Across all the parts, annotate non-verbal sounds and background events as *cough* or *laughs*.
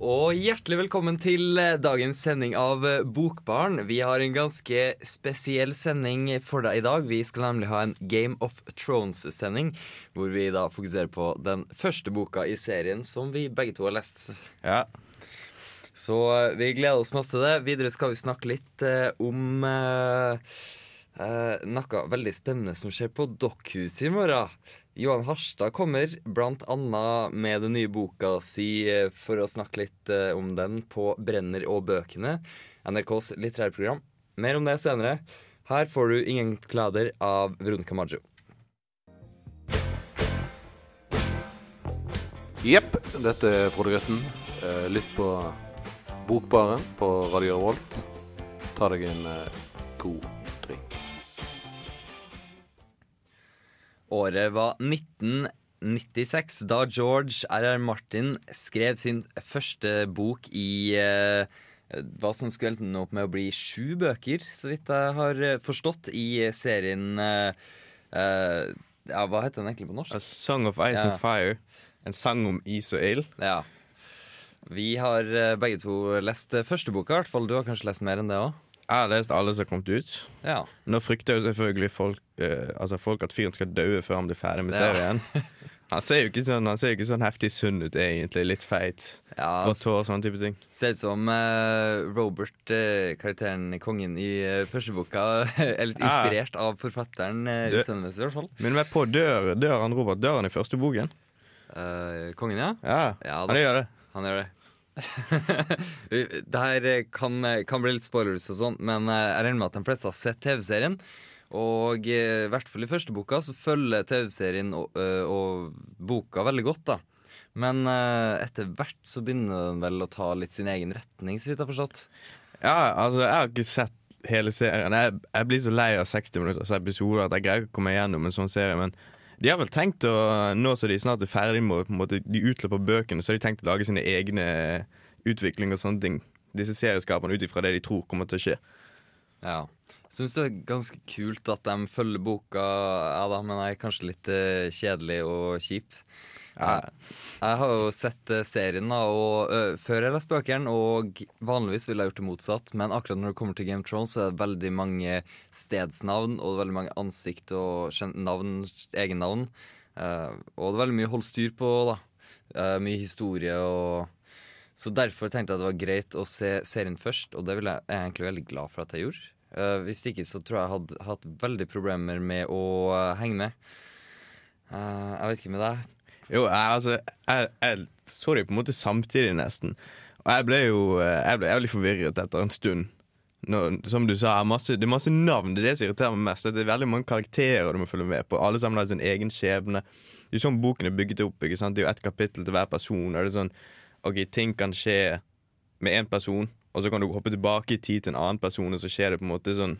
Og hjertelig velkommen til eh, dagens sending av eh, Bokbarn. Vi har en ganske spesiell sending for deg i dag. Vi skal nemlig ha en Game of Thrones-sending, hvor vi da fokuserer på den første boka i serien som vi begge to har lest. Ja. Så eh, vi gleder oss masse til det. Videre skal vi snakke litt eh, om eh, eh, noe veldig spennende som skjer på Dokkhuset i morgen. Johan Harstad kommer annet med den nye boka si eh, for å snakke litt eh, om den på Brenner og bøkene, NRKs litterærprogram. Mer om det senere. Her får du Ingen klader av Veronica Maggio. Jepp, dette er Frode Grøtten. Eh, Lytt på Bokbaren på Radio Revolt. Ta deg en god Året var 1996, da George R.R. Martin skrev sin første bok i eh, hva som skulle ende opp med å bli sju bøker, så vidt jeg har eh, forstått, i serien eh, eh, Ja, hva heter den egentlig på norsk? A Song of Ice Ja. and Fire. En sang om is og ild. Ja. Vi har eh, begge to lest første boka, i hvert fall. Du har kanskje lest mer enn det òg? Jeg har lest alle som har kommet ut. Ja. Nå frykter jo selvfølgelig folk, eh, altså folk at fyren skal dø før han blir ferdig med Ja. serien. *laughs* Han ser jo ikke sånn, han ser jo ikke sånn heftig sunn ut, egentlig. Litt feit. ja Grått hår, sånne type ting. Ser ut som eh, Robert, eh, karakteren kongen i eh, første boka, *laughs* er litt inspirert av forfatteren uh, i hvert fall. Men meg på, dør, dør han Robert dør han i første boken? Eh, kongen, ja. Ja, Ja, han gjør det. Han gjør det. *laughs* det her eh, kan, kan bli litt spoilers og sånn, men eh, jeg regner med at de fleste har sett TV-serien. Og eh, i hvert fall i første boka så følger TV-serien og, eh, og boka veldig godt, da. Men eh, etter hvert så begynner den vel å ta litt sin egen retning, så vidt jeg har forstått. Ja, altså, jeg har ikke sett hele serien. Jeg, jeg blir så lei av 60 minutters episoder at jeg greier ikke å komme gjennom en sånn serie. Men de har vel tenkt å Nå som de snart er ferdig med måte, de utløper bøkene, så har de tenkt å lage sine egne utvikling og sånne ting. Disse serieskaperne ut ifra det de tror kommer til å skje. Ja. Syns det er ganske kult at de følger boka, ja da, men er kanskje litt eh, kjedelig og kjip. Jeg har jo sett eh, serien da, og, uh, før jeg leste bøkene, og vanligvis ville jeg gjort det motsatt. Men akkurat når det kommer til Game of Thrones, så er det veldig mange stedsnavn og veldig mange ansikt og navn, egennavn. Uh, og det er veldig mye å holde styr på. da Uh, Mye historie og Så derfor tenkte jeg det var greit å se serien først, og det vil jeg, er jeg egentlig veldig glad for at jeg gjorde. Uh, hvis ikke så tror jeg jeg hadde hatt veldig problemer med å eh, henge med. Eh, jeg vet ikke med deg. Jo, jeg, altså jeg, jeg så det på en måte samtidig, nesten. Og jeg ble jo eh, Jeg ble jævlig forvirret etter en stund. Når, som du sa, masse, det er masse navn. Det er det som irriterer meg mest. Det er veldig mange karakterer du må følge med på. Alle sammen har sin egen skjebne. Det er sånn boken er bygget opp. ikke sant? Det er jo ett kapittel til hver person. Og det er sånn, ok, Ting kan skje med én person, og så kan du hoppe tilbake i tid til en annen person, og så skjer det på en måte sånn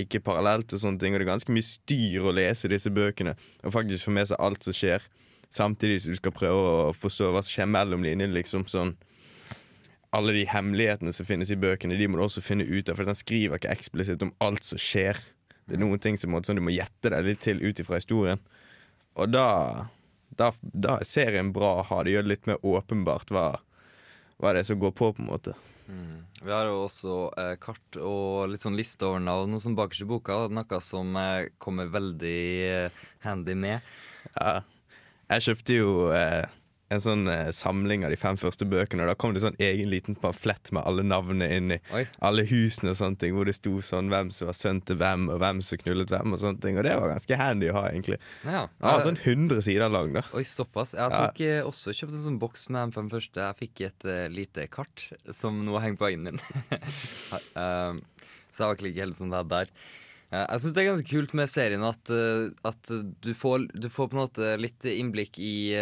ikke parallelt og sånne ting. Og det er ganske mye styr å lese disse bøkene og faktisk få med seg alt som skjer. Samtidig som du skal prøve å forstå hva som skjer mellom linjene. liksom sånn Alle de hemmelighetene som finnes i bøkene, De må du også finne ut av, for den skriver ikke eksplisitt om alt som skjer. Det er noen ting som, sånn, du må gjette deg litt til ut ifra historien. Og da, da, da er serien bra å ha. Det gjør det litt mer åpenbart hva, hva det er som går på, på en måte. Vi har jo også eh, kart og litt sånn liste over navn som sånn bakerst i boka. Noe som eh, kommer veldig eh, handy med. Ja. Jeg kjøpte jo eh, en sånn eh, samling av de fem første bøkene, og da kom det sånn egen liten pamflett med alle navnene inni. Oi. Alle husene og sånne ting, hvor det sto sånn hvem som var sønn til hvem, og hvem som knullet hvem, og sånne ting. Og det var ganske handy å ha, egentlig. Ja. Den var sånn 100 sider lang, da. Oi, såpass. Jeg tok eh, også kjøpt en sånn boks med de fem første. Jeg fikk et eh, lite kart som nå henger på veggen min. um, *laughs* så jeg var ikke like sånn som det der. Ja, jeg syns det er ganske kult med serien at, eh, at du, får, du får på en måte litt innblikk i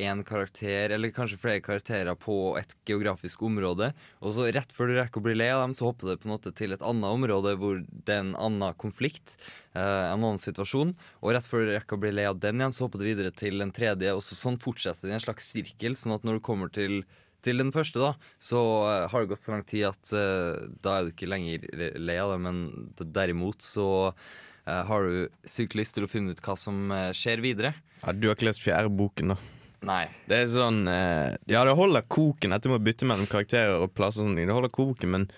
én karakter, eller kanskje flere karakterer på et geografisk område. Og så rett før du rekker å bli lei av dem, så hopper det på en måte til et annet område hvor det er en annen konflikt. eh, en annen situasjon. Og rett før du rekker å bli lei av den igjen, så hopper det videre til en tredje. Og så, sånn fortsetter det i en slags sirkel, sånn at når du kommer til til den første, da, så eh, har det gått så lang tid at uh, da er du ikke lenger lei av det, men derimot så uh, har du sykt lyst til å finne ut hva som skjer videre. Ja, du har ikke lest fjerde boken, da. Nei. Det er sånn uh, Ja, det holder koken etter å bytte mellom karakterer og plasser og sånne ting. Det holder koken, men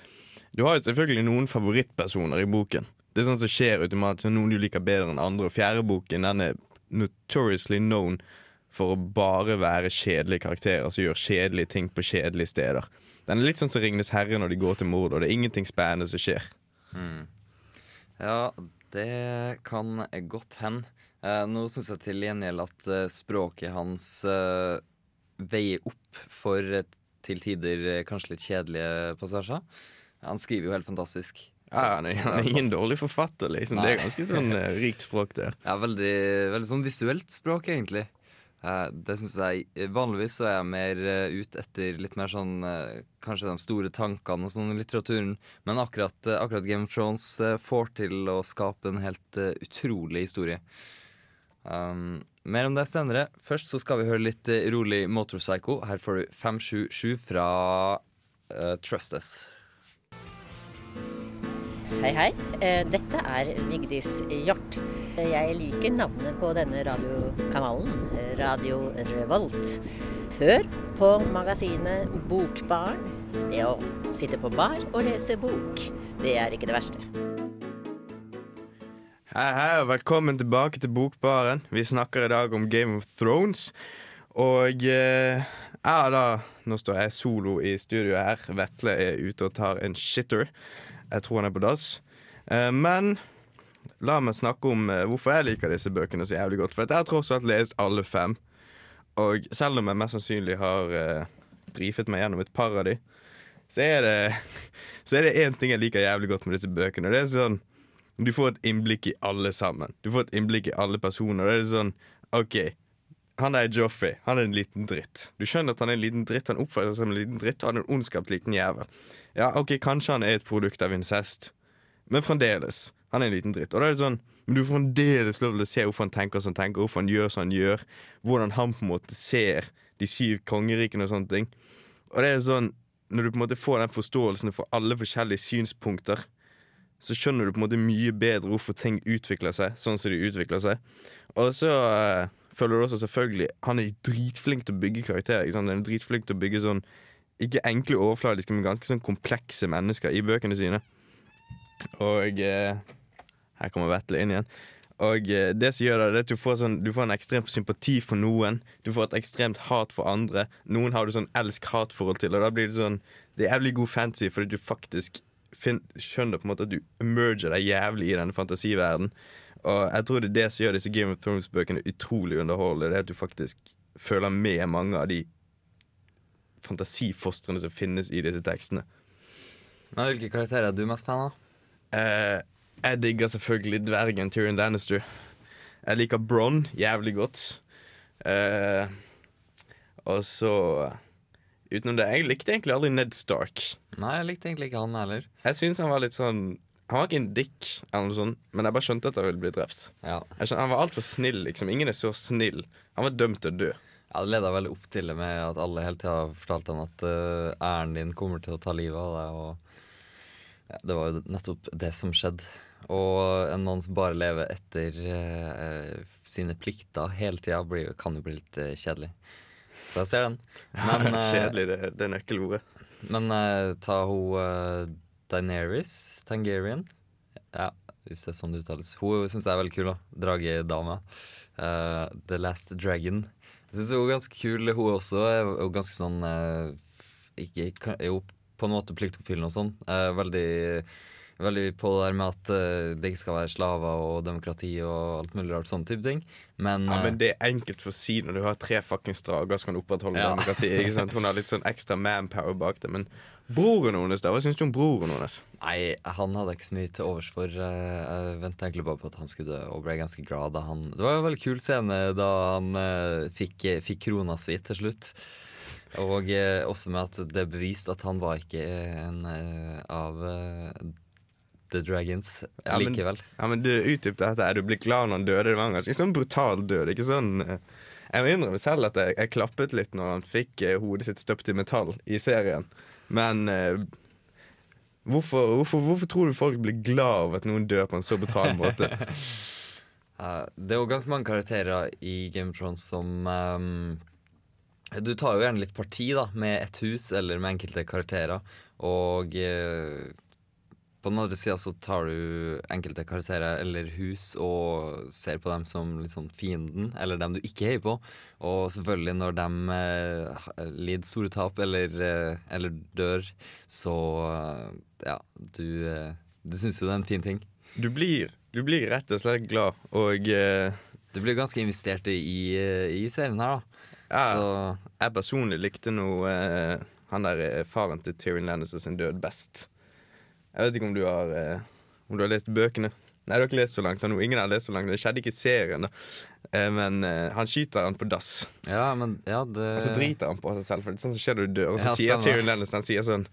du har jo selvfølgelig noen favorittpersoner i boken. Det er sånn som skjer automatisk, noen du liker bedre enn andre. Og fjerde boken den er notoriously known for å bare være kjedelige karakterer som gjør kjedelige ting på kjedelige steder. Den er litt sånn som Ringenes herre når de går til mord, og det er ingenting spennende som skjer. Ja, det kan godt hende. Eh, nå syns jeg til gjengjeld at eh, språket hans eh, veier opp for eh, til tider eh, kanskje litt kjedelige passasjer. Han skriver jo helt fantastisk. Ja, han er ingen dårlig forfatter, liksom. Det er ganske sånn eh, rikt språk der. *laughs* Ja, veldig, veldig sånn visuelt språk, egentlig. Eh, det syns jeg Vanligvis så er jeg mer Ut ute etter litt mer sånn eh, Kanskje de store tankene og sånn i litteraturen. Men akkurat, eh, akkurat Game of Thrones eh, får til å skape en helt eh, utrolig historie. Um, mer om det senere. Først så skal vi høre litt eh, rolig Motorpsycho. Her får du 577 fra uh, Trust Us. Hei, hei. Eh, Dette er Vigdis Hjort. Jeg liker navnet på denne radiokanalen, Radio Revolt. Hør på magasinet Bokbarn. Det å sitte på bar og lese bok, det er ikke det verste. Hei, hei, og velkommen tilbake til Bokbaren. Vi snakker i dag om Game of Thrones. Og eh, jeg da Nå står jeg solo i studio her. Vetle er ute og tar en shitter. Jeg tror han er på dass. Eh, men la meg snakke om eh, hvorfor jeg liker disse bøkene så jævlig godt. For jeg har tross alt lest alle fem. Og selv om jeg mest sannsynlig har eh, brifet meg gjennom et par av de, så er det *laughs* Så er det én ting jeg liker jævlig godt med disse bøkene. Det er sånn du får et innblikk i alle sammen. Du får et innblikk i alle personer. Det er sånn, ok Han der Joffrey, han er en liten dritt. Du skjønner at han er en liten dritt, han oppfører seg som en liten dritt, og han er en ondskapt liten jævel. Ja, ok, Kanskje han er et produkt av incest, men fremdeles. Han er en liten dritt. Og da er det sånn Men du får fremdeles lov til å se hvorfor han tenker som han tenker, hvorfor han gjør som han gjør, hvordan han på en måte ser de syv kongerikene og sånne ting. Og det er sånn Når du på en måte får den forståelsen for alle forskjellige synspunkter, så skjønner du på en måte mye bedre hvorfor ting utvikler seg sånn som de utvikler seg. Og så eh, føler du også selvfølgelig Han er dritflink til å bygge karakterer. Ikke sant? Han er dritflink til å bygge sånn ikke enkle overfladiske, men ganske sånn komplekse mennesker i bøkene sine. Og eh, her kommer Vetle inn igjen. Og eh, det som gjør det, det er at du får, sånn, du får en ekstrem sympati for noen. Du får et ekstremt hat for andre. Noen har du sånn elsk-hat-forhold til, og da blir det sånn Det er jævlig god fantasy fordi du faktisk skjønner på en måte at du emerger deg jævlig i denne fantasiverdenen. Og jeg tror det er det som gjør disse Game of Thrones-bøkene utrolig underholdende. Det er at du faktisk føler med mange av de fantasifostrene som finnes i disse tekstene. Men Hvilke karakterer er du mest fan av? Eh, jeg digger selvfølgelig dvergen Tyrion Lannister. Jeg liker Bronn jævlig godt. Eh, og så Utenom det, jeg likte egentlig aldri Ned Stark. Nei, jeg likte egentlig ikke han heller. Jeg synes han var litt sånn Han var ikke en dick, eller noe sånt, men jeg bare skjønte at han ville bli drept. Ja, skjønte, han var altfor snill, liksom. Ingen er så snill. Han var dømt til å dø. ja Det leda veldig opp til det med at alle hele tida fortalte han at uh, æren din kommer til å ta livet av deg. Og ja, det var jo nettopp det som skjedde. Og en mann som bare lever etter uh, sine plikter hele tida, kan jo bli litt uh, kjedelig. Så jeg ser den. *laughs* Men, Kjedelig, det, det er nøkkelordet. Men ta hun Daenerys Tangerian. Ja, hvis det er sånn det uttales. Hun syns jeg er veldig kul. da Dragedama. Uh, The Last Dragon. Jeg syns hun er ganske kul, hun også. Jo ganske sånn uh, ikke, jo på en måte pliktoppfyllende og sånn. Uh, veldig veldig på det der med at eh, det ikke skal være slaver og demokrati og alt mulig rart, sånne type ting. Men, Ja, men det er enkelt for å si når du har tre fuckings drager som kan opprettholde Ja. demokrati. *laughs* Hun har litt sånn ekstra manpower bak det. Men broren hennes, da? Hva syns du om broren hennes? Nei, han hadde ikke så mye til overs for. Eh, Jeg venta egentlig bare på at han skulle dø, og ble ganske glad da han Det var en veldig kul scene da han eh, fikk, fikk krona si til slutt. Og eh, også med at det er bevist at han var ikke en av The Dragons Ja, men- likevel. Ja, men du utdypte dette. Er Du ble glad når han døde. Det var en ganske sånn brutal død. Ikke sånn Jeg må innrømme selv at jeg, jeg klappet litt når han fikk hodet sitt støpt i metall i serien. Men eh, hvorfor, hvorfor, hvorfor tror du folk blir glad av at noen dør på en så brutal måte? *laughs* uh, det er jo ganske mange karakterer i Game of Thrones som um, Du tar jo gjerne litt parti da med et hus eller med enkelte karakterer. Og eh, på den andre sida så tar du enkelte karakterer eller hus og ser på dem som sånn fienden, eller dem du ikke heier på. Og selvfølgelig når de eh, lider store tap eller, eh, eller dør, så eh, ja, du, eh, du syns jo det er en fin ting. Du blir, du blir rett og slett glad, og eh, Du blir ganske investert i, i serien her, da. Ja. Så jeg personlig likte nå eh, han der faren til Tyrion Lannister sin død best. Jeg vet ikke om du har eh, Om du har lest bøkene. Nei, du har ikke lest så langt. Ingen har lest så langt. Det skjedde ikke i serien. Eh, men eh, han skyter han på dass, ja, men ja, det og så driter han på seg selv. For det er sånn som skjer når du dør. Og så Ja, sier. Tyrion Lennon Han sier sånn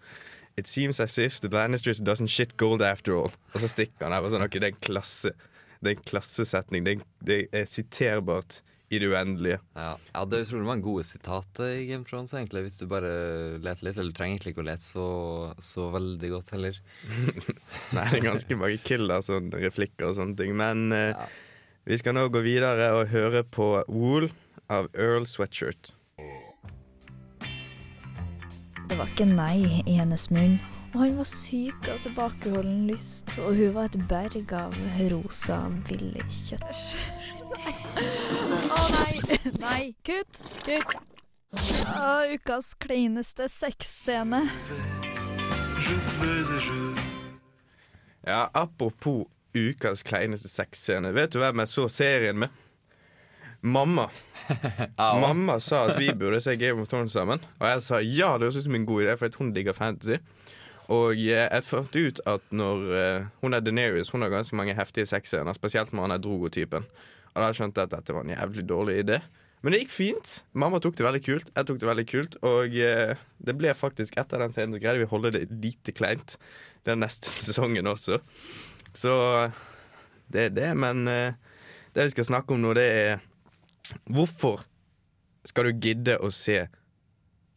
It seems as if the Lannisters doesn't shit gold after all. Og så stikker han. Jeg var sånn, ok, Det er en klasse Det er en klassesetning. Det er, det er siterbart i det uendelige. ja. ja, det er utrolig mange gode sitater i Game of Thrones, egentlig, hvis du bare leter litt. Eller du trenger egentlig ikke å lete så, så veldig godt heller. *laughs* Nei, det er ganske mange killer, sånn replikker og sånne ting. Men eh, Ja. vi skal nå gå videre og høre på Wool av Earl Sweatshirt. Det var ikke nei i hennes munn, og han var syk av tilbakeholden lyst, og hun var et berg av rosa, billig kjøtt. Å nei! Nei! Kutt! Kutt! Å, ukas kleineste sexscene. Ja, apropos ukas kleineste sexscene. Vet du hvem jeg så serien med? Mamma. *laughs* Mamma sa at vi burde se Game of Thrones sammen. Og jeg sa ja, det høres ut som en god idé, for hun digger fantasy. Og jeg fant ut at når eh, hun er Deneris, hun har ganske mange heftige sexscener, spesielt med han er Drogo-typen. Og da skjønte jeg at dette var en jævlig dårlig idé. Men det gikk fint. Mamma tok det veldig kult. Jeg tok det veldig kult Og eh, det ble faktisk etter den scenen så greide vi å holde det lite kleint den neste *laughs* sesongen også. Så det er det. Men eh, det vi skal snakke om nå, det er Hvorfor skal du gidde å se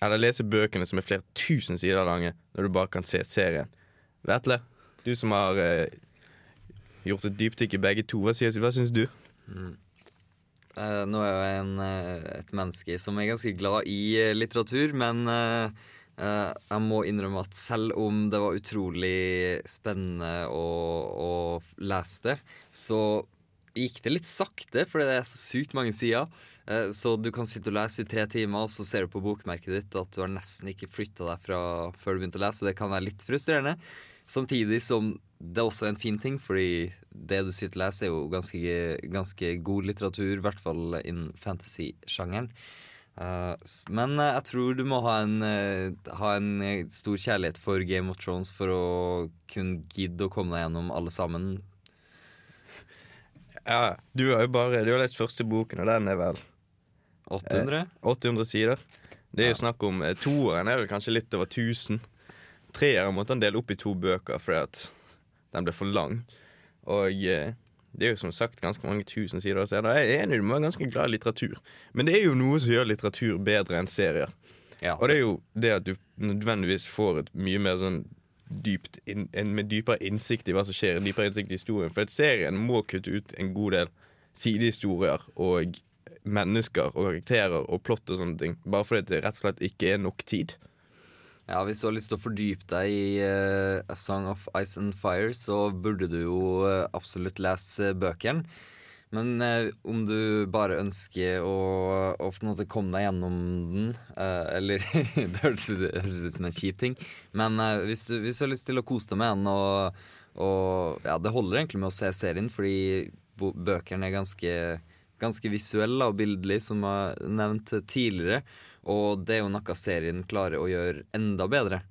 eller lese bøkene som er flere tusen sider lange, når du bare kan se serien? Vetle, du som har eh, gjort et dypdykk i begge to, hva, sier, hva syns du? Eh, nå er jeg en, eh, et menneske som er ganske glad i eh, litteratur, men eh, eh, jeg må innrømme at selv om det var utrolig spennende å, å lese det, så gikk det litt sakte, fordi det er så sykt mange sider. Eh, Så du kan sitte og lese i tre timer, og så ser du på bokmerket ditt at du har nesten ikke flytta deg fra før du begynte å lese. Det kan være litt frustrerende. Samtidig som det er også en fin ting, fordi det du sitter og leser, er jo ganske, ganske god litteratur, i hvert fall innen fantasy-sjangeren. Eh, men eh, jeg tror du må ha en, ha en stor kjærlighet for Game of Thrones for å kunne gidde å komme deg gjennom alle sammen. Ja, du har jo bare Du har lest første boken, og den er vel 800? 800 sider. Det er jo snakk om eh, Toeren er vel kanskje litt over 1000. Treeren måtte han dele opp i to bøker fordi at den ble for lang. Og eh, det er jo som sagt ganske mange tusen sider. Så jeg er enig, du må være ganske glad i litteratur. Men det er jo noe som gjør litteratur bedre enn serier. Ja. Og det er jo det at du nødvendigvis får et mye mer sånn dypt in, en med dypere innsikt i hva som skjer, dypere innsikt i historien. For at serien må kutte ut en god del sidehistorier og mennesker og karakterer og plott og sånne ting. Bare fordi det rett og slett ikke er nok tid. Ja, Hvis du har lyst til å fordype deg i uh, A Song of Ice and Fire, så burde du jo uh, absolutt lese bøkene. Men eh, om du bare ønsker å, å på en måte komme deg gjennom den eh, Eller *laughs* Det høres ut som en kjip ting, men eh, hvis, du, hvis du har lyst til å kose deg med den og, Og ja, det holder egentlig med å se serien, fordi bøkene er ganske, ganske visuelle og bildelige, som jeg har nevnt tidligere. Og det er jo noe serien klarer å gjøre enda bedre.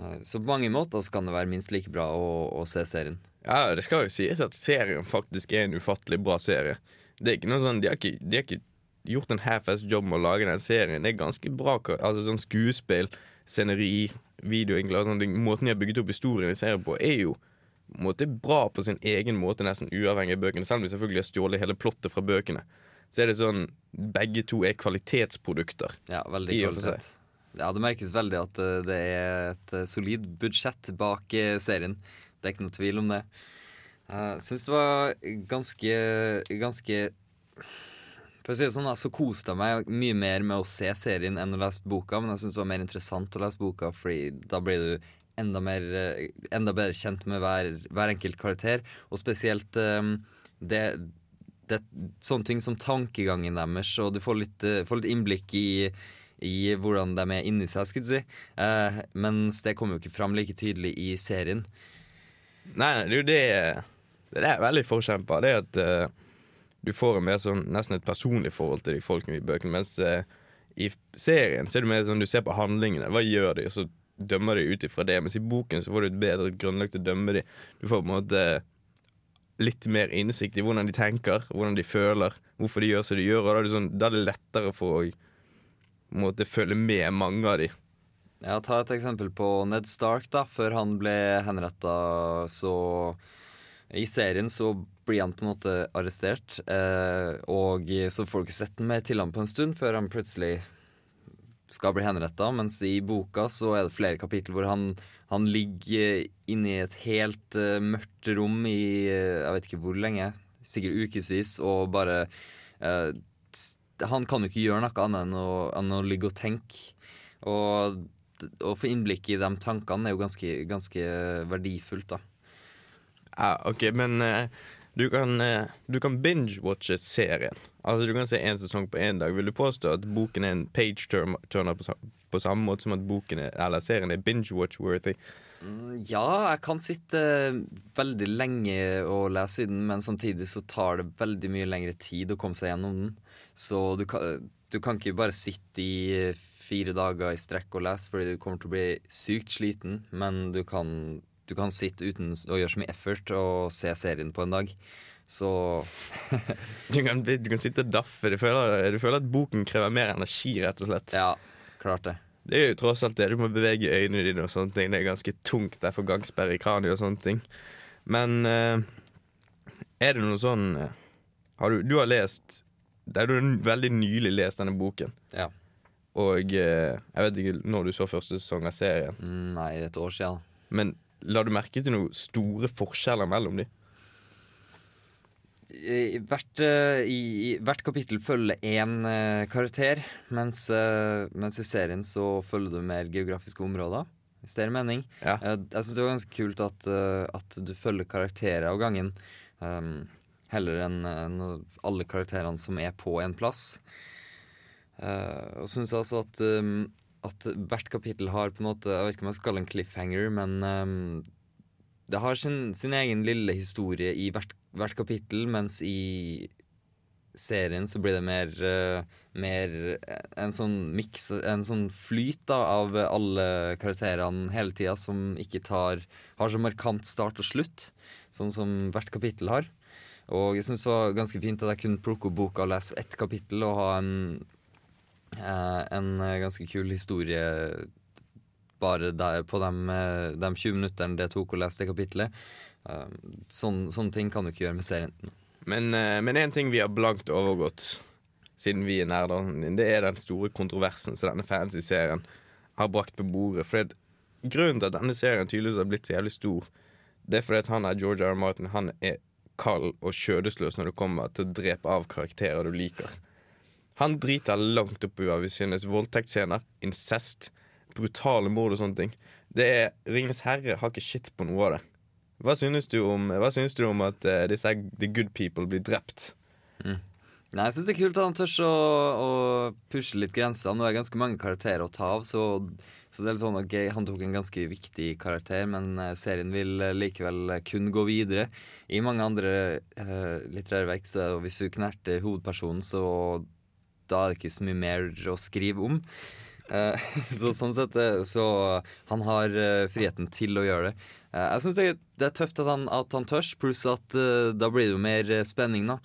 Eh, Så på mange måter så kan det være minst like bra å, å se serien. Ja, det skal jo sies at serien faktisk er en ufattelig bra serie. Det er ikke noe sånn, De har ikke, de har ikke gjort en half-ass jobb med å lage den serien. Det er ganske bra altså sånn skuespill, sceneri, videoinnslag og sånne ting. Måten de har bygget opp historien i serien på, er jo måte bra på sin egen måte, nesten uavhengig av bøkene. Selv om de selvfølgelig har stjålet hele plottet fra bøkene. Så er det sånn Begge to er kvalitetsprodukter. Ja, veldig kvalitet. Ja, det merkes veldig at eh, det er et eh, solid budsjett bak eh, serien. Det er ikke noe tvil om det. Jeg syns det var ganske Ganske For å si det sånn, så koste jeg meg mye mer med å se serien enn å lese boka, men jeg syns det var mer interessant å lese boka, Fordi da blir du enda, mer, enda bedre kjent med hver, hver enkelt karakter, og spesielt eh, det det er sånne ting som tankegangen deres, og du får litt, eh, får litt innblikk i, i hvordan de er inni seg, skulle jeg si. Eh, mens det kommer jo ikke fram like tydelig i serien. Nei, det er jo det Det er veldig forkjempa. Det at uh, du får en mer sånn nesten et personlig forhold til de folkene i bøkene. Mens uh, i serien så er det mer sånn du ser på handlingene. Hva gjør de? Og så dømmer de ut ifra det. Mens i boken så får du et bedre grunnlag til å dømme de. Du får på en måte litt mer innsikt i hvordan de tenker, hvordan de føler, hvorfor de gjør som de gjør. Og da er det, sånn, da er det lettere for å måte følge med mange av de. Ja, Ta et eksempel på Ned Stark. da Før han ble henretta, så I serien så blir han på en måte arrestert. Eh, og så får du ikke sett mer til ham på en stund, før han plutselig skal bli henretta. Mens i boka så er det flere kapitler hvor han, han ligger inne i et helt eh, mørkt rom i eh, jeg vet ikke hvor lenge, sikkert ukevis, og bare eh, Han kan jo ikke gjøre noe annet enn å, enn å ligge og tenke. Og å få innblikk i de tankene er jo ganske, ganske verdifullt, da. Ja, ok, men uh, du kan, uh, du kan binge-watche serien. Altså Du kan se én sesong på én dag. Vil du påstå at boken er en page-turner på, på samme måte som at boken er, eller serien er binge-watch-worthy? Mm, Ja, jeg kan sitte veldig lenge og lese i den, men samtidig så tar det veldig mye lengre tid å komme seg gjennom den. Så du kan, du kan ikke bare sitte i fire dager i strekk og lese, fordi du kommer til å bli sykt sliten, men du kan, du kan sitte uten å gjøre så mye effort og se serien på en dag. Så *laughs* Du kan, du kan sitte og daffe. Du føler, du føler at boken krever mer energi, rett og slett. ja, klart det. Det er jo tross alt det. Du må bevege øynene dine og sånne ting. Det er ganske tungt. Det er for gangsperre i kraniet og sånne ting. Men eh, er det noe sånn eh, har du, du har lest det er Du veldig nylig lest denne boken. Ja. Og eh, jeg vet ikke når du så første sesong av serien. Mm, Nei, et år siden. Men la du merke til noen store forskjeller mellom de? I hvert, eh, i, hvert kapittel følger én eh, karakter, mens, mens i serien så følger du mer geografiske områder. Hvis det er mening. Ja. Jeg syns det var ganske kult at, at du følger karakterer av gangen. Um, heller enn alle karakterene som er på en plass. Eh, og syns altså at, um, at hvert kapittel har på en måte Jeg vet ikke om jeg skal kalle en cliffhanger, men um, det har sin, sin egen lille historie i hvert, hvert kapittel, mens i serien så blir det mer, uh, mer en sånn miks, en sånn flyt da, av alle karakterene hele tida, som ikke tar har så markant start og slutt, sånn som hvert kapittel har. Og jeg syns det var ganske fint at jeg kunne plukke opp boka og lese ett kapittel og ha en, en ganske kul historie bare der, på de, eh, de 20 minuttene det tok å lese det kapitlet. Eh, sånn, sånne ting kan du ikke gjøre med serien. Men én ting vi har blankt overgått, siden vi er nerder, det er den store kontroversen som denne fantasy-serien har brakt på bordet. For Grunnen til at denne serien tydeligvis har blitt så jævlig stor, det er fordi at han er George. R. Martin Han er kald og skjødesløs når det kommer til å drepe av karakterer du liker. Han driter langt opp i hva vi synes voldtektsscener, incest, brutale mord og sånne ting. Det er Ringenes herre har ikke shit på noe av det. Hva synes du om, synes du om at uh, disse the good people blir drept? Nei, jeg syns det er kult at han tør å, å pushe litt grenser. Nå er det ganske mange karakterer å ta av, så, så det er litt sånn okay, han tok en ganske viktig karakter, men eh, serien vil eh, likevel kun gå videre. I mange andre uh, litterære verk, så hvis du knerter hovedpersonen, så da er det ikke så mye mer å skrive om. Eh, *laughs* så sånn sett eh, Så han har eh, friheten til å gjøre det. Jeg syns det, er tøft at han, at han tørs, pluss at da blir det jo mer spenning, da.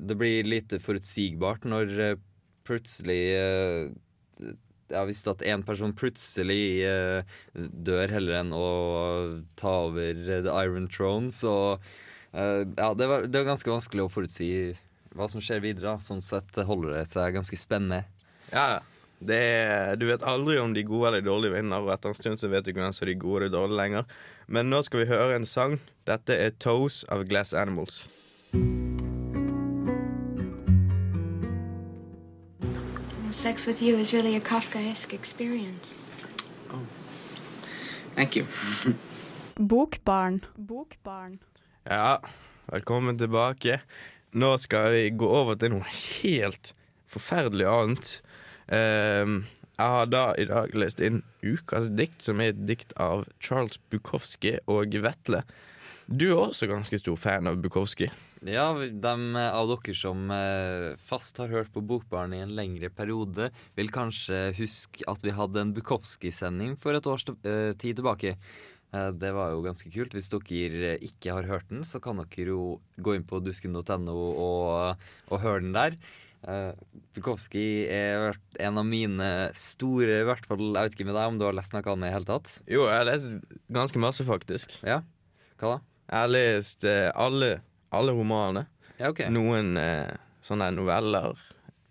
Det blir lite forutsigbart når plutselig Jeg har visst at én person plutselig dør heller enn å ta over The Iron Throne, så ja, det var, det var ganske vanskelig å forutsi hva som skjer videre. da. Sånn sett holder det seg ganske spennende. Ja, det er, Du vet aldri om de gode eller de dårlige vinner, og etter en stund så vet du ikke hvem som er de gode eller de dårlige lenger. Men nå skal vi høre en sang. Dette er Toes av Glass Animals. Sex with you is really a Kafkaesque experience. Thank you. Bokbarn. Bokbarn. Ja, velkommen tilbake. Nå skal vi gå over til noe helt forferdelig annet. Uh, jeg har da i dag lest inn ukas dikt, som er et dikt av Charles Bukowski og Vetle. Du er også ganske stor fan av Bukowski. Ja, de av dere som eh, fast har hørt på Bokbarn i en lengre periode, vil kanskje huske at vi hadde en Bukowski-sending for et års eh, tid tilbake. Eh, det var jo ganske kult. Hvis dere ikke har hørt den, så kan dere jo gå inn på dusken.no og, og høre den der. Uh, Bukowski er en av mine store i hvert fall, Jeg vet ikke med deg om du har lest noe av den i det hele tatt? Jo, jeg har lest ganske masse, faktisk. Ja? Hva da? Jeg har lest eh, alle, alle romanene. Ja, okay. Noen eh, sånne noveller.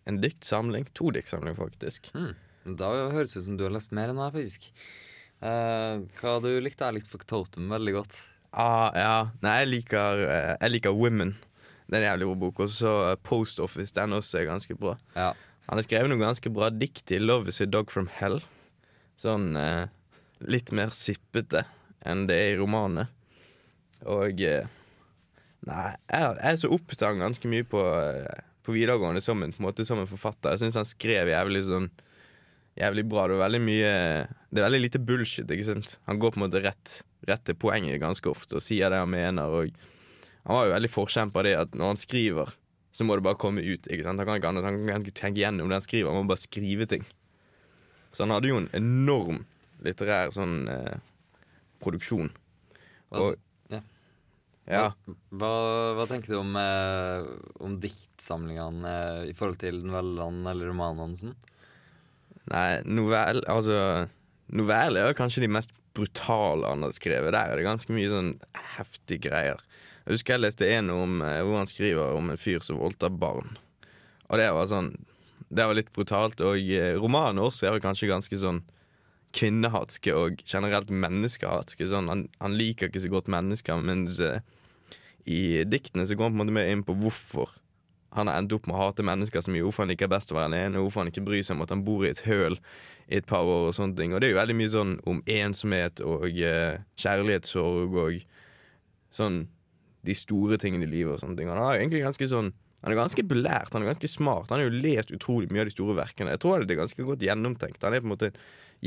En diktsamling. To diktsamlinger, faktisk. Hmm. Da høres det ut som du har lest mer enn meg, faktisk. Eh, hva du likte Jeg likte Totem veldig godt. Ah, ja. Nei, jeg liker, eh, jeg liker Women. Det er en jævlig god bok. Og så eh, Post Office. Den også er ganske bra. Ja. Han har skrevet noe ganske bra dikt i Love is a Dog from Hell. Sånn eh, litt mer sippete enn det er i romanene. Og eh, Nei, jeg, jeg så opptatt ganske mye på, på videregående som en, på en måte som en forfatter. Jeg syns han skrev jævlig sånn Jævlig bra. Det er veldig mye Det er veldig lite bullshit, ikke sant. Han går på en måte rett, rett til poenget ganske ofte og sier det han mener. Og han var jo veldig forkjemper av det at når han skriver, så må det bare komme ut. ikke sant? Han kan ikke annet, han kan ikke tenke gjennom det han skriver, han må bare skrive ting. Så han hadde jo en enorm litterær sånn eh, produksjon. Og- ja. Ja. Hva, hva tenker du om, eh, om diktsamlingene eh, i forhold til novellene eller romanene? Sånn? Nei, novell Altså Noveller er kanskje de mest brutale han har skrevet. Der er det ganske mye sånn heftige greier. Jeg husker jeg leste en om eh, hvor han skriver om en fyr som voldtar barn. Og det var sånn Det var litt brutalt. Og eh, romanen også er kanskje ganske sånn kvinnehatske og generelt menneskehatske. Sånn, han, han liker ikke så godt mennesker, mens uh, i diktene så går han på en måte mer inn på hvorfor han har endt opp med å hate mennesker så mye. Hvorfor han liker best å være alene, hvorfor han ikke bryr seg om at han bor i et høl i et par år. Og sånne ting Og det er jo veldig mye sånn om ensomhet og eh, kjærlighetssorg og sånn de store tingene i livet og sånne ting. Han er egentlig ganske sånn Han er ganske belært, han er ganske smart. Han har jo lest utrolig mye av de store verkene. Jeg tror det er ganske godt gjennomtenkt. Han er på en måte en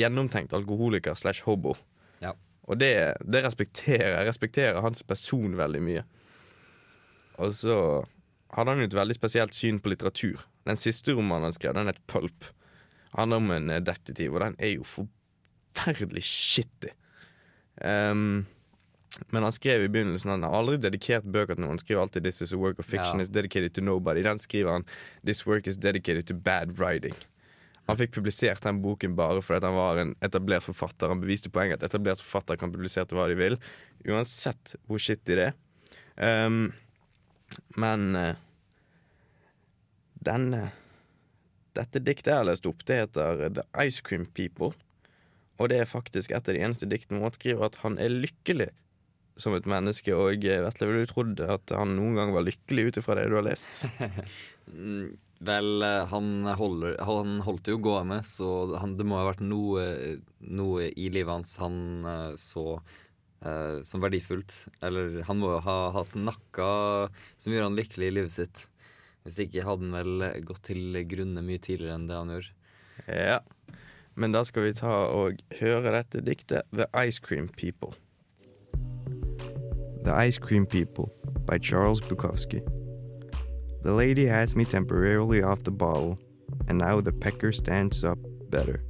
gjennomtenkt alkoholiker slash hobo. Ja. Og det, det respekterer jeg. respekterer hans person veldig mye. Og så hadde han jo et veldig spesielt syn på litteratur. Den siste romanen han skrev, den het Pulp. Han Handler om en eh, detektiv, og den er jo forferdelig shitty. Um, men han skrev i begynnelsen Han har aldri dedikert bøker til noen. Han skriver alltid 'This is a work of fiction Ja. is dedicated to nobody'. Den skriver han 'This work is dedicated to bad writing'. Han fikk publisert den boken bare fordi han var en etablert forfatter. Han beviste poenget at etablert forfatter kan publisere til hva de vil, uansett hvor shitty det er. Um, men eh, den eh, Dette diktet jeg har lest opp, det heter The Ice Cream People. Og det er faktisk et av de eneste diktene hvor han skriver at han er lykkelig som et menneske. Og eh, Vetle, ville du trodd at han noen gang var lykkelig ut ifra det du har lest? *laughs* Mm, Vel, eh, han, holder, han holdt det jo gående, så han, det må ha vært noe, noe i livet hans han eh, så eh, som verdifullt. Eller han må jo ha hatt nakka som gjorde han lykkelig i livet sitt. Hvis ikke hadde han vel gått til grunne mye tidligere enn det han gjorde. Ja. Men da skal vi ta og høre dette diktet The Ice Cream People. The Ice Cream People by Charles Bukowski. The lady has me temporarily off the bottle, and now the pecker stands up better.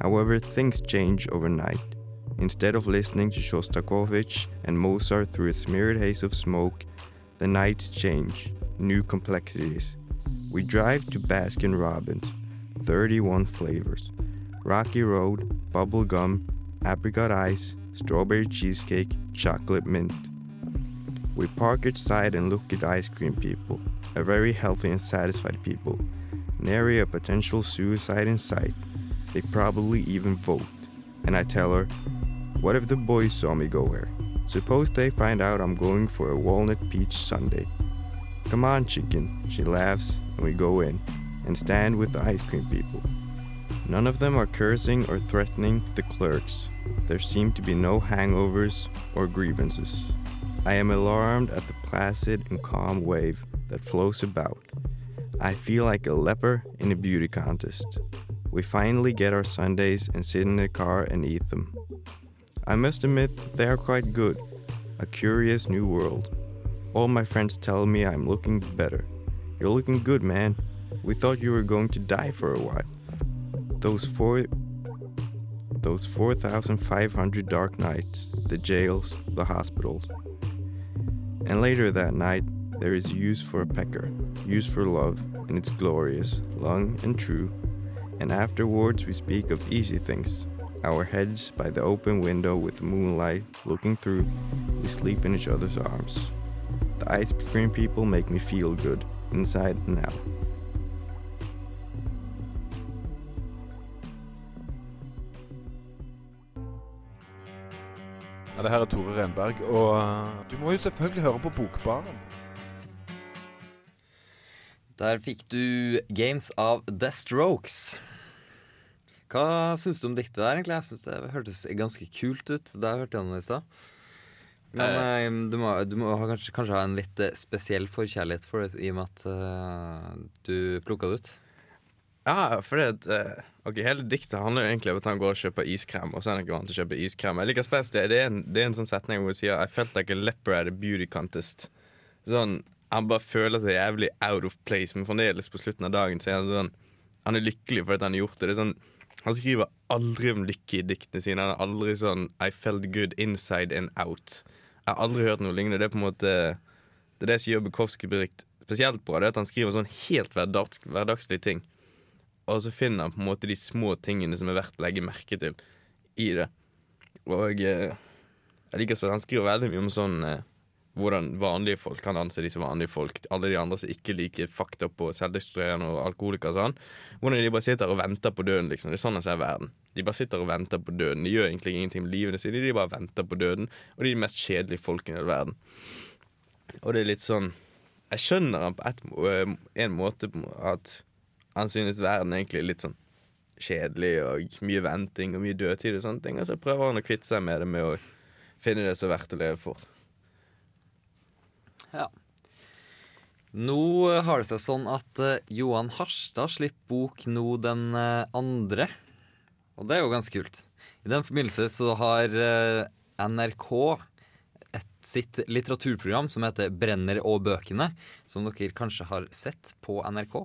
However, things change overnight. Instead of listening to Shostakovich and Mozart through a smeared haze of smoke, the nights change, new complexities. We drive to Baskin Robbins, 31 flavors Rocky Road, bubble gum, apricot ice, strawberry cheesecake, chocolate mint. We park outside and look at ice cream people, a very healthy and satisfied people. Nary a potential suicide in sight. They probably even vote. And I tell her, what if the boys saw me go there? Suppose they find out I'm going for a walnut peach sundae. Come on, chicken, she laughs, and we go in and stand with the ice cream people. None of them are cursing or threatening the clerks. There seem to be no hangovers or grievances. I am alarmed at the placid and calm wave that flows about. I feel like a leper in a beauty contest. We finally get our Sundays and sit in the car and eat them. I must admit they are quite good. A curious new world. All my friends tell me I'm looking better. You're looking good, man. We thought you were going to die for a while. Those four those 4,500 dark nights, the jails, the hospitals. And later that night, there is use for a pecker, use for love, and it's glorious, long and true. And afterwards, we speak of easy things. Our heads by the open window with the moonlight looking through, we sleep in each other's arms. The ice cream people make me feel good, inside and out. Ja, det her er Tore Renberg, og uh, du må jo selvfølgelig høre på Bokbaren. Der fikk du Games av The Strokes. Hva syns du om diktet der, egentlig? Jeg synes Det hørtes ganske kult ut da jeg hørte gjennom det i stad. Men eh, du, må, du må ha kanskje, kanskje ha en litt eh, spesiell forkjærlighet for det, i og med at uh, du plukka det ut. Ja, for det uh, Ok, Hele diktet handler jo egentlig om at han går og kjøper iskrem, og så er han ikke vant til å kjøpe iskrem. Jeg liker spesielt det. Det er, en, det er en sånn setning hvor hun sier I felt like a leper at a beauty contest. Sånn, Han bare føler seg jævlig out of place, men fremdeles på slutten av dagen så er han sånn Han er lykkelig for at han har gjort det. det er sånn, han skriver aldri om lykke i diktene sine. Han er aldri sånn I felt good inside and out. Jeg har aldri hørt noe lignende. Det er på en måte Det er det som gjør Bukowski-dikt spesielt bra. Det er at han skriver sånn helt hverdags, hverdagslige ting. Og så finner han på en måte de små tingene som er verdt å legge merke til i det. Og eh, jeg liker at han skriver veldig mye om sånn eh, hvordan vanlige folk kan anse disse vanlige folk. Alle de andre som ikke liker fakta på selvdestruerende og alkoholikere og sånn. Hvordan de bare sitter og venter på døden. liksom. Det er sånn jeg ser verden. De bare sitter og venter på døden. De gjør egentlig ingenting med livene sine. De bare venter på døden. Og de er de mest kjedelige folkene i hele verden. Og det er litt sånn Jeg skjønner han på et, en måte at han synes verden egentlig er litt sånn kjedelig og mye venting og mye dødtid og sånne ting. Og så prøver han å kvitte seg med det med å finne det som er verdt å leve for. Ja. Nå har det seg sånn at eh, Johan Harstad slipper bok nå den eh, andre. Og det er jo ganske kult. I den forbindelse så har eh, NRK sitt litteraturprogram som heter 'Brenner og bøkene', som dere kanskje har sett på NRK.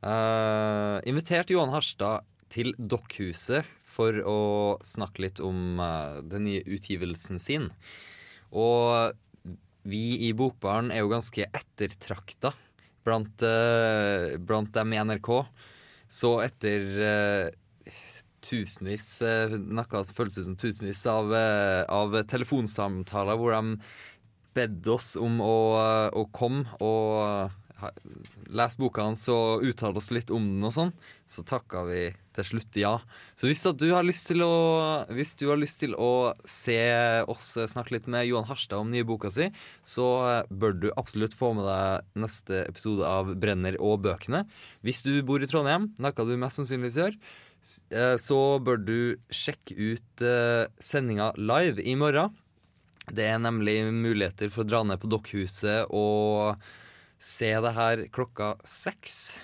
Uh, invitert Johan Harstad til Dokkhuset for å snakke litt om uh, den nye utgivelsen sin. Og vi i Bokbaren er jo ganske ettertrakta blant, uh, blant dem i NRK. Så etter uh, tusenvis uh, Noe som føles ut som tusenvis av, eh, av telefonsamtaler hvor de bedde oss om å, å komme og lese boka hans og uttale oss litt om den og sånn, så takka vi til slutt ja. Så hvis at du har lyst til å Hvis du har lyst til å se oss snakke litt med Johan Harstad om nye boka si, så bør du absolutt få med deg neste episode av Brenner og bøkene. Hvis du bor i Trondheim, noe du mest sannsynligvis gjør, eh, så bør du sjekke ut eh, sendinga live i morgen. Det er nemlig muligheter for å dra ned på Dokkhuset og se det her klokka seks.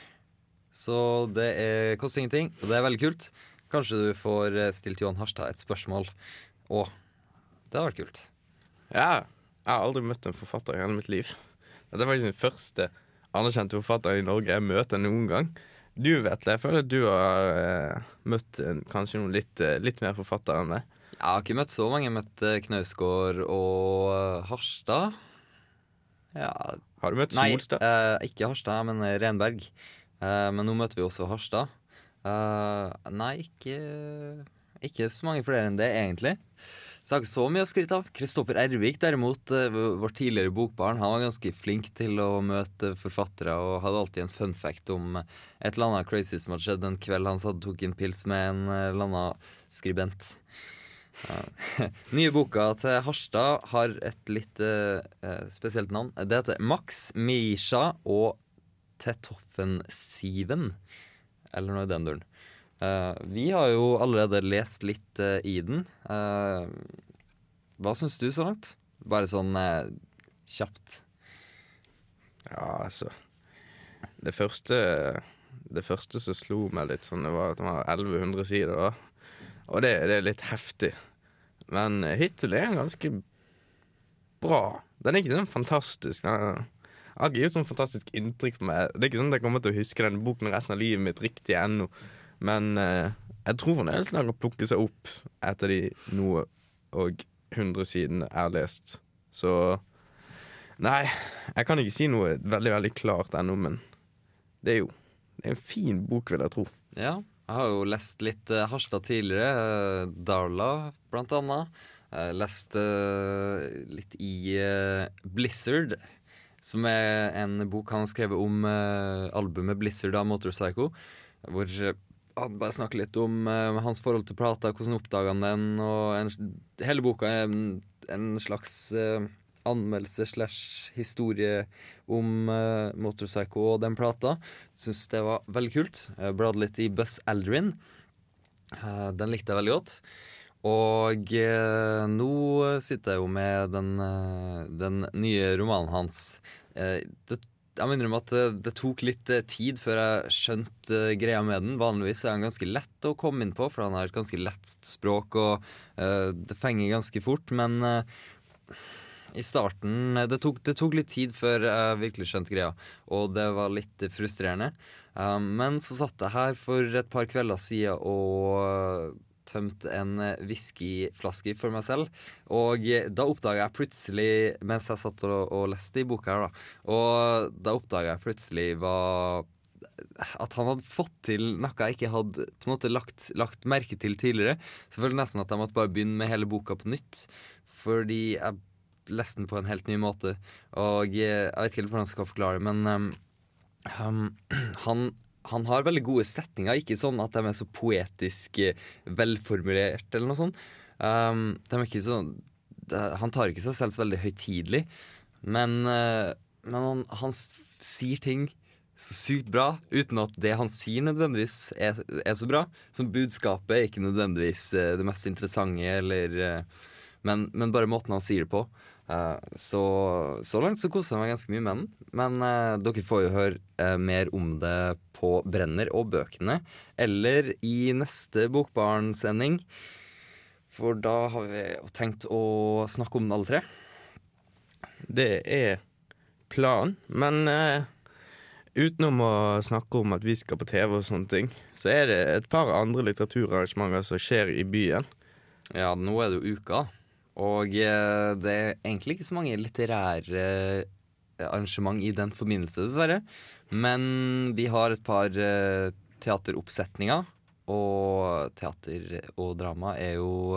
Så det er, koster ingenting, og det er veldig kult. Kanskje du får eh, stilt Johan Harstad et spørsmål. òg. det hadde vært kult. Ja, jeg har aldri møtt en forfatter i hele mitt liv. Dette er faktisk den første anerkjente forfatteren i Norge jeg møter noen gang. Du Vetle, jeg føler at du har eh, møtt en, kanskje noen litt, eh, litt mer forfattere enn meg. Jeg har ikke møtt så mange. Jeg har møtt eh, Knausgård og Harstad. Ja Har du møtt Nei, Solstad? eh, ikke Harstad, men eh, Renberg. Eh, men nå møter vi også Harstad. Eh, nei, ikke, ikke så mange flere enn det, egentlig. Så jeg har ikke så mye å skryte av. Kristoffer Ervik, derimot, eh, vår tidligere bokbarn, han var ganske flink til å møte forfattere og hadde alltid en fun fact om et eller annet crazy som hadde skjedd en kveld han satt og tok en pils med en eh, eller annen skribent. *laughs* Nye boka til Harstad har et litt eh, spesielt navn. Det heter Max, Misha og Tetoffen-Siven. Eller noe i den duren. Uh, vi har jo allerede lest litt uh, i den. Hva syns du så langt? Bare sånn kjapt. Ja, altså Det første Det første som slo meg litt sånn, det var at det var 1100 sider. Da. Og det, det er litt heftig. Men hittil er den ganske bra. Den er ikke sånn fantastisk. Den har ikke gjort sånn fantastisk inntrykk på meg. Det er ikke sånn at jeg kommer til å huske denne boken resten av livet mitt riktig ennå. Men eh, jeg tror fremdeles den kan plukke seg opp etter de noe og 100 sidene er lest. Så Nei, jeg kan ikke si noe veldig, veldig klart ennå, men det er jo det er en fin bok, vil jeg tro. Ja, jeg har jo lest litt uh, Harstad tidligere. Uh, Darla, blant annet. Jeg lest eh, litt i Blizzard, som er en bok han har skrevet om albumet Blizzard av Motorpsycho. Hvor han bare snakker litt om hans forhold til plata, hvordan oppdaga han den, og en, hele boka er en, en slags anmeldelse slash historie om uh, Motorpsycho og den plata. Syns det var veldig kult. Jeg bladde litt i Buzz Aldrin. Uh, den likte jeg veldig godt. Og uh, nå sitter jeg jo med den, den nye romanen hans. Det, jeg må innrømme at det, tok litt tid før jeg skjønte greia med den. Vanligvis er han ganske lett å komme inn på, for han har et ganske lett språk, og uh, det fenger ganske fort. Men i starten det tok, det tok litt tid før jeg virkelig skjønte greia, og det var litt frustrerende. Um, men så satt jeg her for et par kvelder siden og tømte en whiskyflaske for meg selv. Og da oppdaga jeg plutselig, mens jeg satt og, og leste i boka her, da, og da oppdaga jeg plutselig hva at han hadde fått til noe jeg ikke hadde på en måte lagt, lagt merke til tidligere. Så jeg følte nesten at jeg måtte bare begynne med hele boka på nytt. Fordi jeg leste den på en helt ny måte. Og jeg vet ikke helt hvordan jeg skal forklare det, men um, *clears throat* han, han har veldig gode setninger. Ikke sånn at de er så poetisk eh, velformulert eller noe sånt. Um, de er ikke sånn de, Han tar ikke seg selv så veldig høytidelig, men, uh, men han, han sier ting så sykt bra, uten at det han sier nødvendigvis er, er så bra. Som budskapet er ikke nødvendigvis uh, det mest interessante, eller uh, men, men bare måten han sier det på. Eh, så, så langt så koser jeg meg ganske mye med den. Men eh, dere får jo høre eh, mer om det på Brenner og bøkene, eller i neste Bokbarn-sending. For da har vi tenkt å snakke om alle tre. Det er planen, men utenom å snakke om at vi skal på TV og sånne ting, så er det et par andre litteraturarrangementer som skjer i byen. Ja, nå er det jo uka, og eh, det er egentlig ikke så mange litterære eh, arrangement i den forbindelse, dessverre. Men vi har et par eh, teateroppsetninger, og teater og drama er jo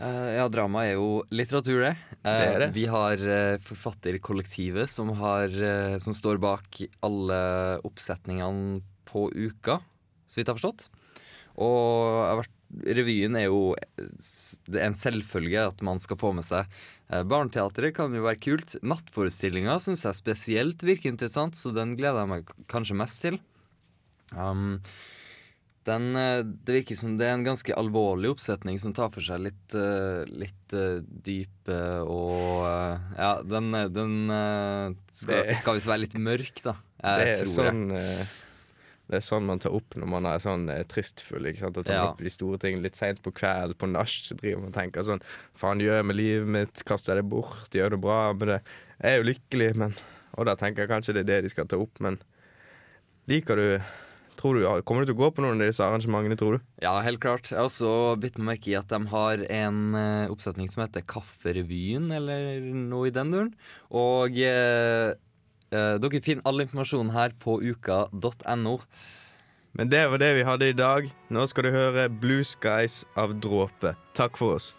ja, drama er jo litteratur, det. Det det. Vi har forfatterkollektivet som, har, som står bak alle oppsetningene på uka, så vidt jeg har forstått. Og jeg har vært, revyen er jo det er en selvfølge at man skal få med seg. Eh, Barneteatret kan jo være kult. Nattforestillinga syns jeg spesielt virker interessant, så den gleder jeg meg kanskje mest til. Um, Den, eh, det virker som det er en ganske alvorlig oppsetning som tar for seg litt, eh, litt eh, dype og eh, Ja, den, eh, den eh, skal, Det- skal visst være litt mørk, da. Det Jeg er, tror sånn, eh, det er sånn man tar opp når man er sånn eh, tristfull. Ikke sant? Og tar Ja. opp de store tingene litt seint på kveld, på nach, så driver man og tenker sånn Faen, gjør jeg med livet mitt? Kaster jeg det bort? Gjør det bra med det? Jeg er jo lykkelig, men Og da tenker jeg kanskje det er det de skal ta opp, men liker du Tror du, Kommer du til å gå på noen av disse arrangementene, tror du? Ja, helt klart. Jeg har også bitt meg merke i at de har en eh, oppsetning som heter Kafferevyen, eller noe i den duren. Og eh, eh, dere finner all informasjon her på uka.no. Men det var det vi hadde i dag. Nå skal du høre Blue Skies av Dråpe. Takk for oss.